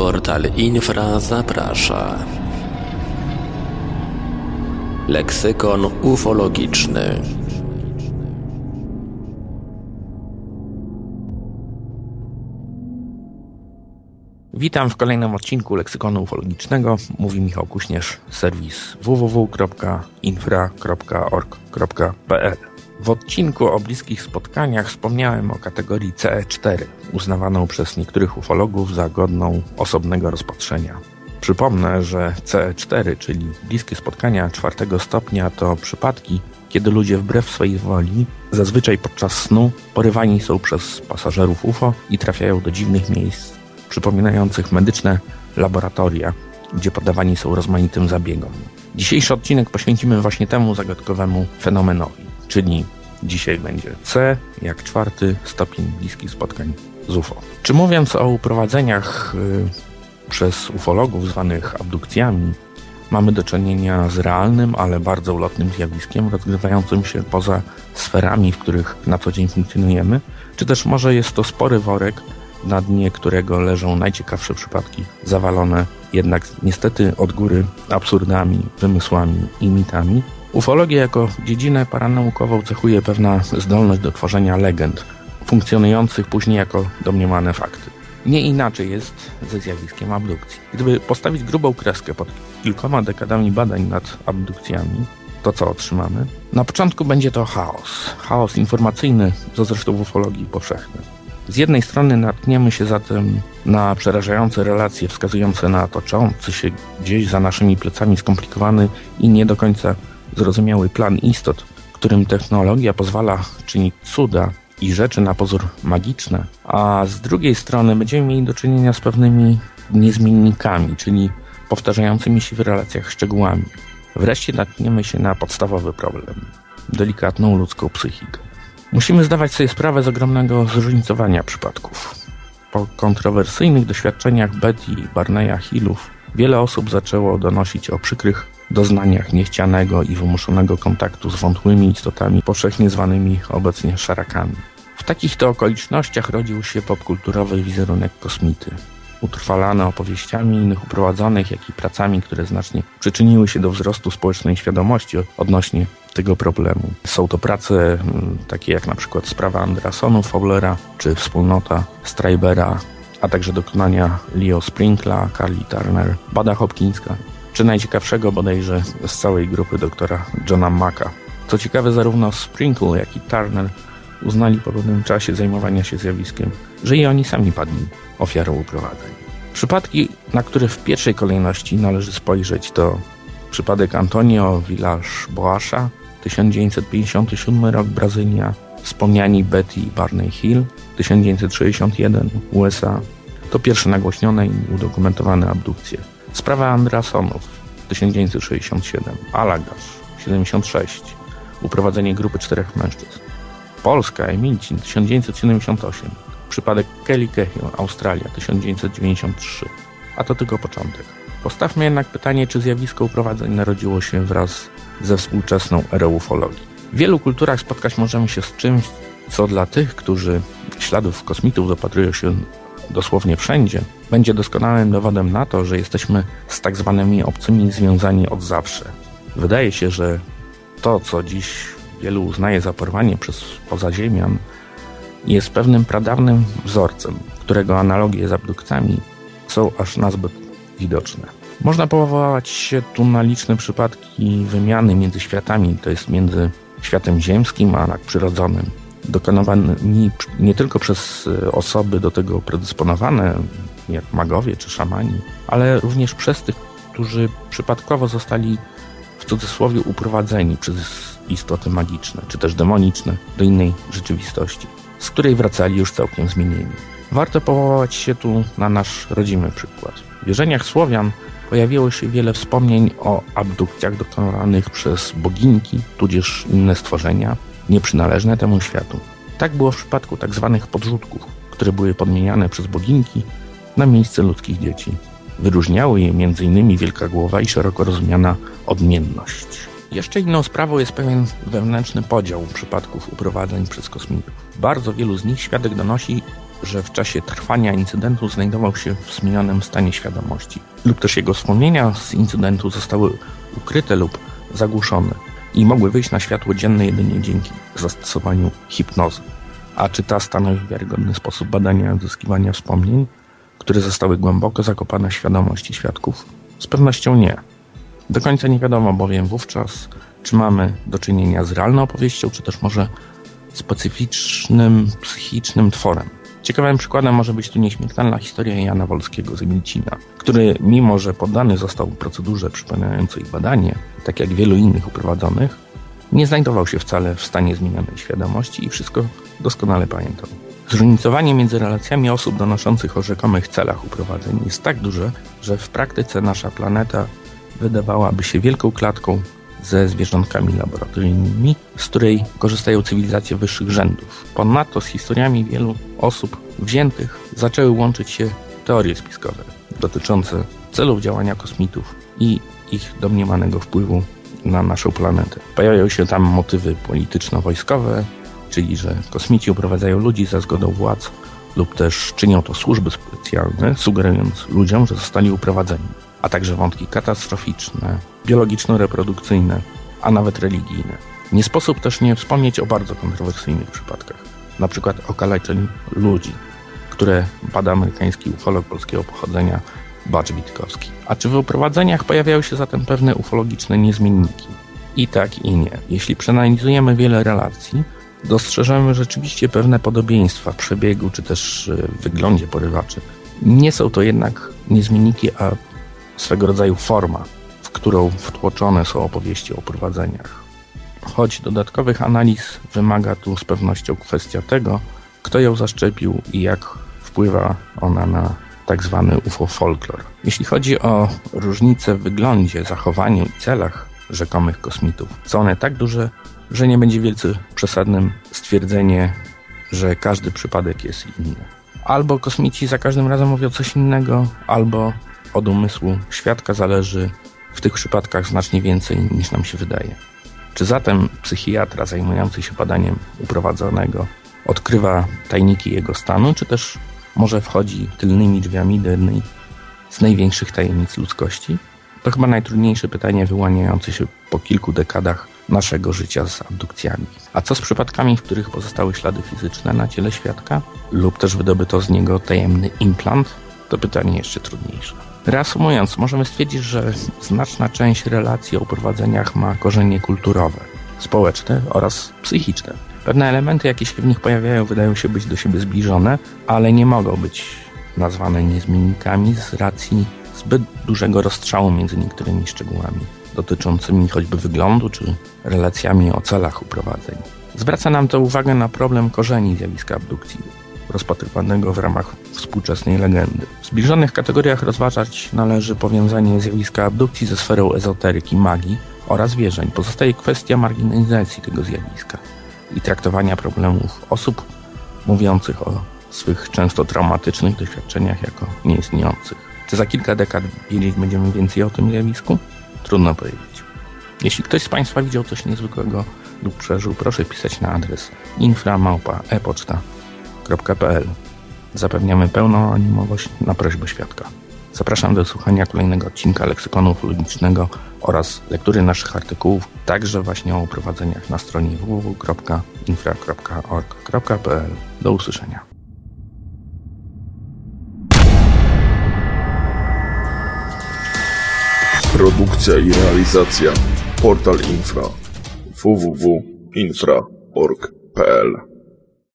Portal Infra zaprasza. Leksykon ufologiczny. Witam w kolejnym odcinku Leksykonu Ufologicznego. Mówi Michał Kuśnierz, serwis www.infra.org.pl W odcinku o bliskich spotkaniach wspomniałem o kategorii CE4, uznawaną przez niektórych ufologów za godną osobnego rozpatrzenia. Przypomnę, że CE4, czyli bliskie spotkania czwartego stopnia, to przypadki, kiedy ludzie wbrew swojej woli, zazwyczaj podczas snu, porywani są przez pasażerów UFO i trafiają do dziwnych miejsc, przypominających medyczne laboratoria, gdzie poddawani są rozmaitym zabiegom. Dzisiejszy odcinek poświęcimy właśnie temu zagadkowemu fenomenowi, czyli dzisiaj będzie C jak czwarty stopień bliskich spotkań z UFO. Czy mówiąc o uprowadzeniach y, przez ufologów zwanych abdukcjami, mamy do czynienia z realnym, ale bardzo ulotnym zjawiskiem rozgrywającym się poza sferami, w których na co dzień funkcjonujemy, czy też może jest to spory worek, na dnie którego leżą najciekawsze przypadki, zawalone jednak niestety od góry absurdami, wymysłami i mitami. Ufologia jako dziedzinę paranaukową cechuje pewna zdolność do tworzenia legend, funkcjonujących później jako domniemane fakty. Nie inaczej jest ze zjawiskiem abdukcji. Gdyby postawić grubą kreskę pod kilkoma dekadami badań nad abdukcjami, to co otrzymamy? Na początku będzie to chaos. Chaos informacyjny, co zresztą w ufologii powszechny. Z jednej strony natkniemy się zatem na przerażające relacje wskazujące na toczący się gdzieś za naszymi plecami skomplikowany i nie do końca zrozumiały plan istot, którym technologia pozwala czynić cuda i rzeczy na pozór magiczne, a z drugiej strony będziemy mieli do czynienia z pewnymi niezmiennikami, czyli powtarzającymi się w relacjach szczegółami. Wreszcie natkniemy się na podstawowy problem delikatną ludzką psychikę. Musimy zdawać sobie sprawę z ogromnego zróżnicowania przypadków. Po kontrowersyjnych doświadczeniach Betty i Barneya Hillów wiele osób zaczęło donosić o przykrych doznaniach niechcianego i wymuszonego kontaktu z wątłymi istotami powszechnie zwanymi obecnie szarakami. W takich to okolicznościach rodził się popkulturowy wizerunek kosmity, utrwalany opowieściami innych uprowadzonych, jak i pracami, które znacznie przyczyniły się do wzrostu społecznej świadomości odnośnie tego problemu. Są to prace takie jak na przykład sprawa Andersonu Fowlera, czy wspólnota Strybera, a także dokonania Leo Sprinkla, Carly Turner, Bada Hopkinska, czy najciekawszego bodajże z całej grupy doktora Johna Macka. Co ciekawe, zarówno Sprinkle, jak i Turner uznali po pewnym czasie zajmowania się zjawiskiem, że i oni sami padli ofiarą uprowadzeń. Przypadki, na które w pierwszej kolejności należy spojrzeć, to przypadek Antonio Villas Boasza, 1957 rok Brazylia, wspomniani Betty i Barney Hill, 1961 USA. To pierwsze nagłośnione i udokumentowane abdukcje. Sprawa Andrasonów, 1967, Alagasz, 76, uprowadzenie grupy czterech mężczyzn. Polska, Emilcin, 1978, przypadek Kelly Cahill, Australia, 1993. A to tylko początek. Postawmy jednak pytanie, czy zjawisko uprowadzeń narodziło się wraz ze współczesną erą ufologii. W wielu kulturach spotkać możemy się z czymś, co dla tych, którzy śladów kosmitów dopatrują się dosłownie wszędzie, będzie doskonałym dowodem na to, że jesteśmy z tak zwanymi obcymi związani od zawsze. Wydaje się, że to, co dziś wielu uznaje za porwanie przez pozaziemian, jest pewnym pradawnym wzorcem, którego analogie z abdukcjami są aż nazbyt widoczne. Można powołać się tu na liczne przypadki wymiany między światami, to jest między światem ziemskim a nadprzyrodzonym, dokonywanymi nie tylko przez osoby do tego predysponowane, jak magowie czy szamani, ale również przez tych, którzy przypadkowo zostali w cudzysłowie uprowadzeni przez istoty magiczne, czy też demoniczne do innej rzeczywistości, z której wracali już całkiem zmienieni. Warto powołać się tu na nasz rodzimy przykład. W wierzeniach Słowian pojawiło się wiele wspomnień o abdukcjach dokonanych przez boginki, tudzież inne stworzenia nieprzynależne temu światu. Tak było w przypadku tzw. Tak podrzutków, które były podmieniane przez boginki na miejsce ludzkich dzieci. Wyróżniały je m.in. wielka głowa i szeroko rozumiana odmienność. Jeszcze inną sprawą jest pewien wewnętrzny podział przypadków uprowadzeń przez kosmitów. Bardzo wielu z nich świadek donosi że w czasie trwania incydentu znajdował się w zmienionym stanie świadomości, lub też jego wspomnienia z incydentu zostały ukryte lub zagłuszone i mogły wyjść na światło dzienne jedynie dzięki zastosowaniu hipnozy. A czy ta stanowi wiarygodny sposób badania i odzyskiwania wspomnień, które zostały głęboko zakopane w świadomości świadków? Z pewnością nie. Do końca nie wiadomo bowiem wówczas, czy mamy do czynienia z realną opowieścią, czy też może specyficznym psychicznym tworem. Ciekawym przykładem może być tu nieśmiertelna historia Jana Wolskiego z Emilcina, który mimo, że poddany został procedurze przypominającej badanie, tak jak wielu innych uprowadzonych, nie znajdował się wcale w stanie zmienionej świadomości i wszystko doskonale pamiętał. Zróżnicowanie między relacjami osób donoszących o rzekomych celach uprowadzeń jest tak duże, że w praktyce nasza planeta wydawałaby się wielką klatką ze zwierzątkami laboratoryjnymi, z której korzystają cywilizacje wyższych rzędów. Ponadto z historiami wielu osób wziętych zaczęły łączyć się teorie spiskowe dotyczące celów działania kosmitów i ich domniemanego wpływu na naszą planetę. Pojawiają się tam motywy polityczno-wojskowe, czyli że kosmici uprowadzają ludzi za zgodą władz lub też czynią to służby specjalne, sugerując ludziom, że zostali uprowadzeni a także wątki katastroficzne, biologiczno-reprodukcyjne, a nawet religijne. Nie sposób też nie wspomnieć o bardzo kontrowersyjnych przypadkach, na przykład okaleczeń ludzi, które bada amerykański ufolog polskiego pochodzenia Bacz Witkowski. A czy w uprowadzeniach pojawiają się zatem pewne ufologiczne niezmienniki? I tak i nie. Jeśli przeanalizujemy wiele relacji, dostrzeżemy rzeczywiście pewne podobieństwa w przebiegu czy też w wyglądzie porywaczy. Nie są to jednak niezmienniki, a swego rodzaju forma, w którą wtłoczone są opowieści o prowadzeniach. Choć dodatkowych analiz wymaga tu z pewnością kwestia tego, kto ją zaszczepił i jak wpływa ona na tak zwany UFO folklor. Jeśli chodzi o różnice w wyglądzie, zachowaniu i celach rzekomych kosmitów, są one tak duże, że nie będzie wielce przesadnym stwierdzenie, że każdy przypadek jest inny. Albo kosmici za każdym razem mówią coś innego, albo od umysłu świadka zależy w tych przypadkach znacznie więcej niż nam się wydaje. Czy zatem psychiatra zajmujący się badaniem uprowadzonego odkrywa tajniki jego stanu, czy też może wchodzi tylnymi drzwiami do jednej z największych tajemnic ludzkości? To chyba najtrudniejsze pytanie wyłaniające się po kilku dekadach naszego życia z abdukcjami. A co z przypadkami, w których pozostały ślady fizyczne na ciele świadka lub też wydobyto z niego tajemny implant? To pytanie jeszcze trudniejsze. Reasumując, możemy stwierdzić, że znaczna część relacji o prowadzeniach ma korzenie kulturowe, społeczne oraz psychiczne. Pewne elementy, jakie się w nich pojawiają, wydają się być do siebie zbliżone, ale nie mogą być nazwane niezmiennikami z racji zbyt dużego rozstrzału między niektórymi szczegółami dotyczącymi choćby wyglądu czy relacjami o celach uprowadzeń. Zwraca nam to uwagę na problem korzeni zjawiska abdukcji rozpatrywanego w ramach współczesnej legendy. W zbliżonych kategoriach rozważać należy powiązanie zjawiska abdukcji ze sferą ezoteryki, magii oraz wierzeń. Pozostaje kwestia marginalizacji tego zjawiska i traktowania problemów osób mówiących o swych często traumatycznych doświadczeniach jako nieistniejących. Czy za kilka dekad wiedzieć będziemy więcej o tym zjawisku? Trudno powiedzieć. Jeśli ktoś z Państwa widział coś niezwykłego lub przeżył, proszę pisać na adres inframałpa.epoczta.com Zapewniamy pełną animowość na prośbę świadka. Zapraszam do słuchania kolejnego odcinka leksykonu ufologicznego oraz lektury naszych artykułów, także właśnie o prowadzeniach na stronie www.infra.org.pl. Do usłyszenia. Produkcja i realizacja Portal Infra www.infra.org.pl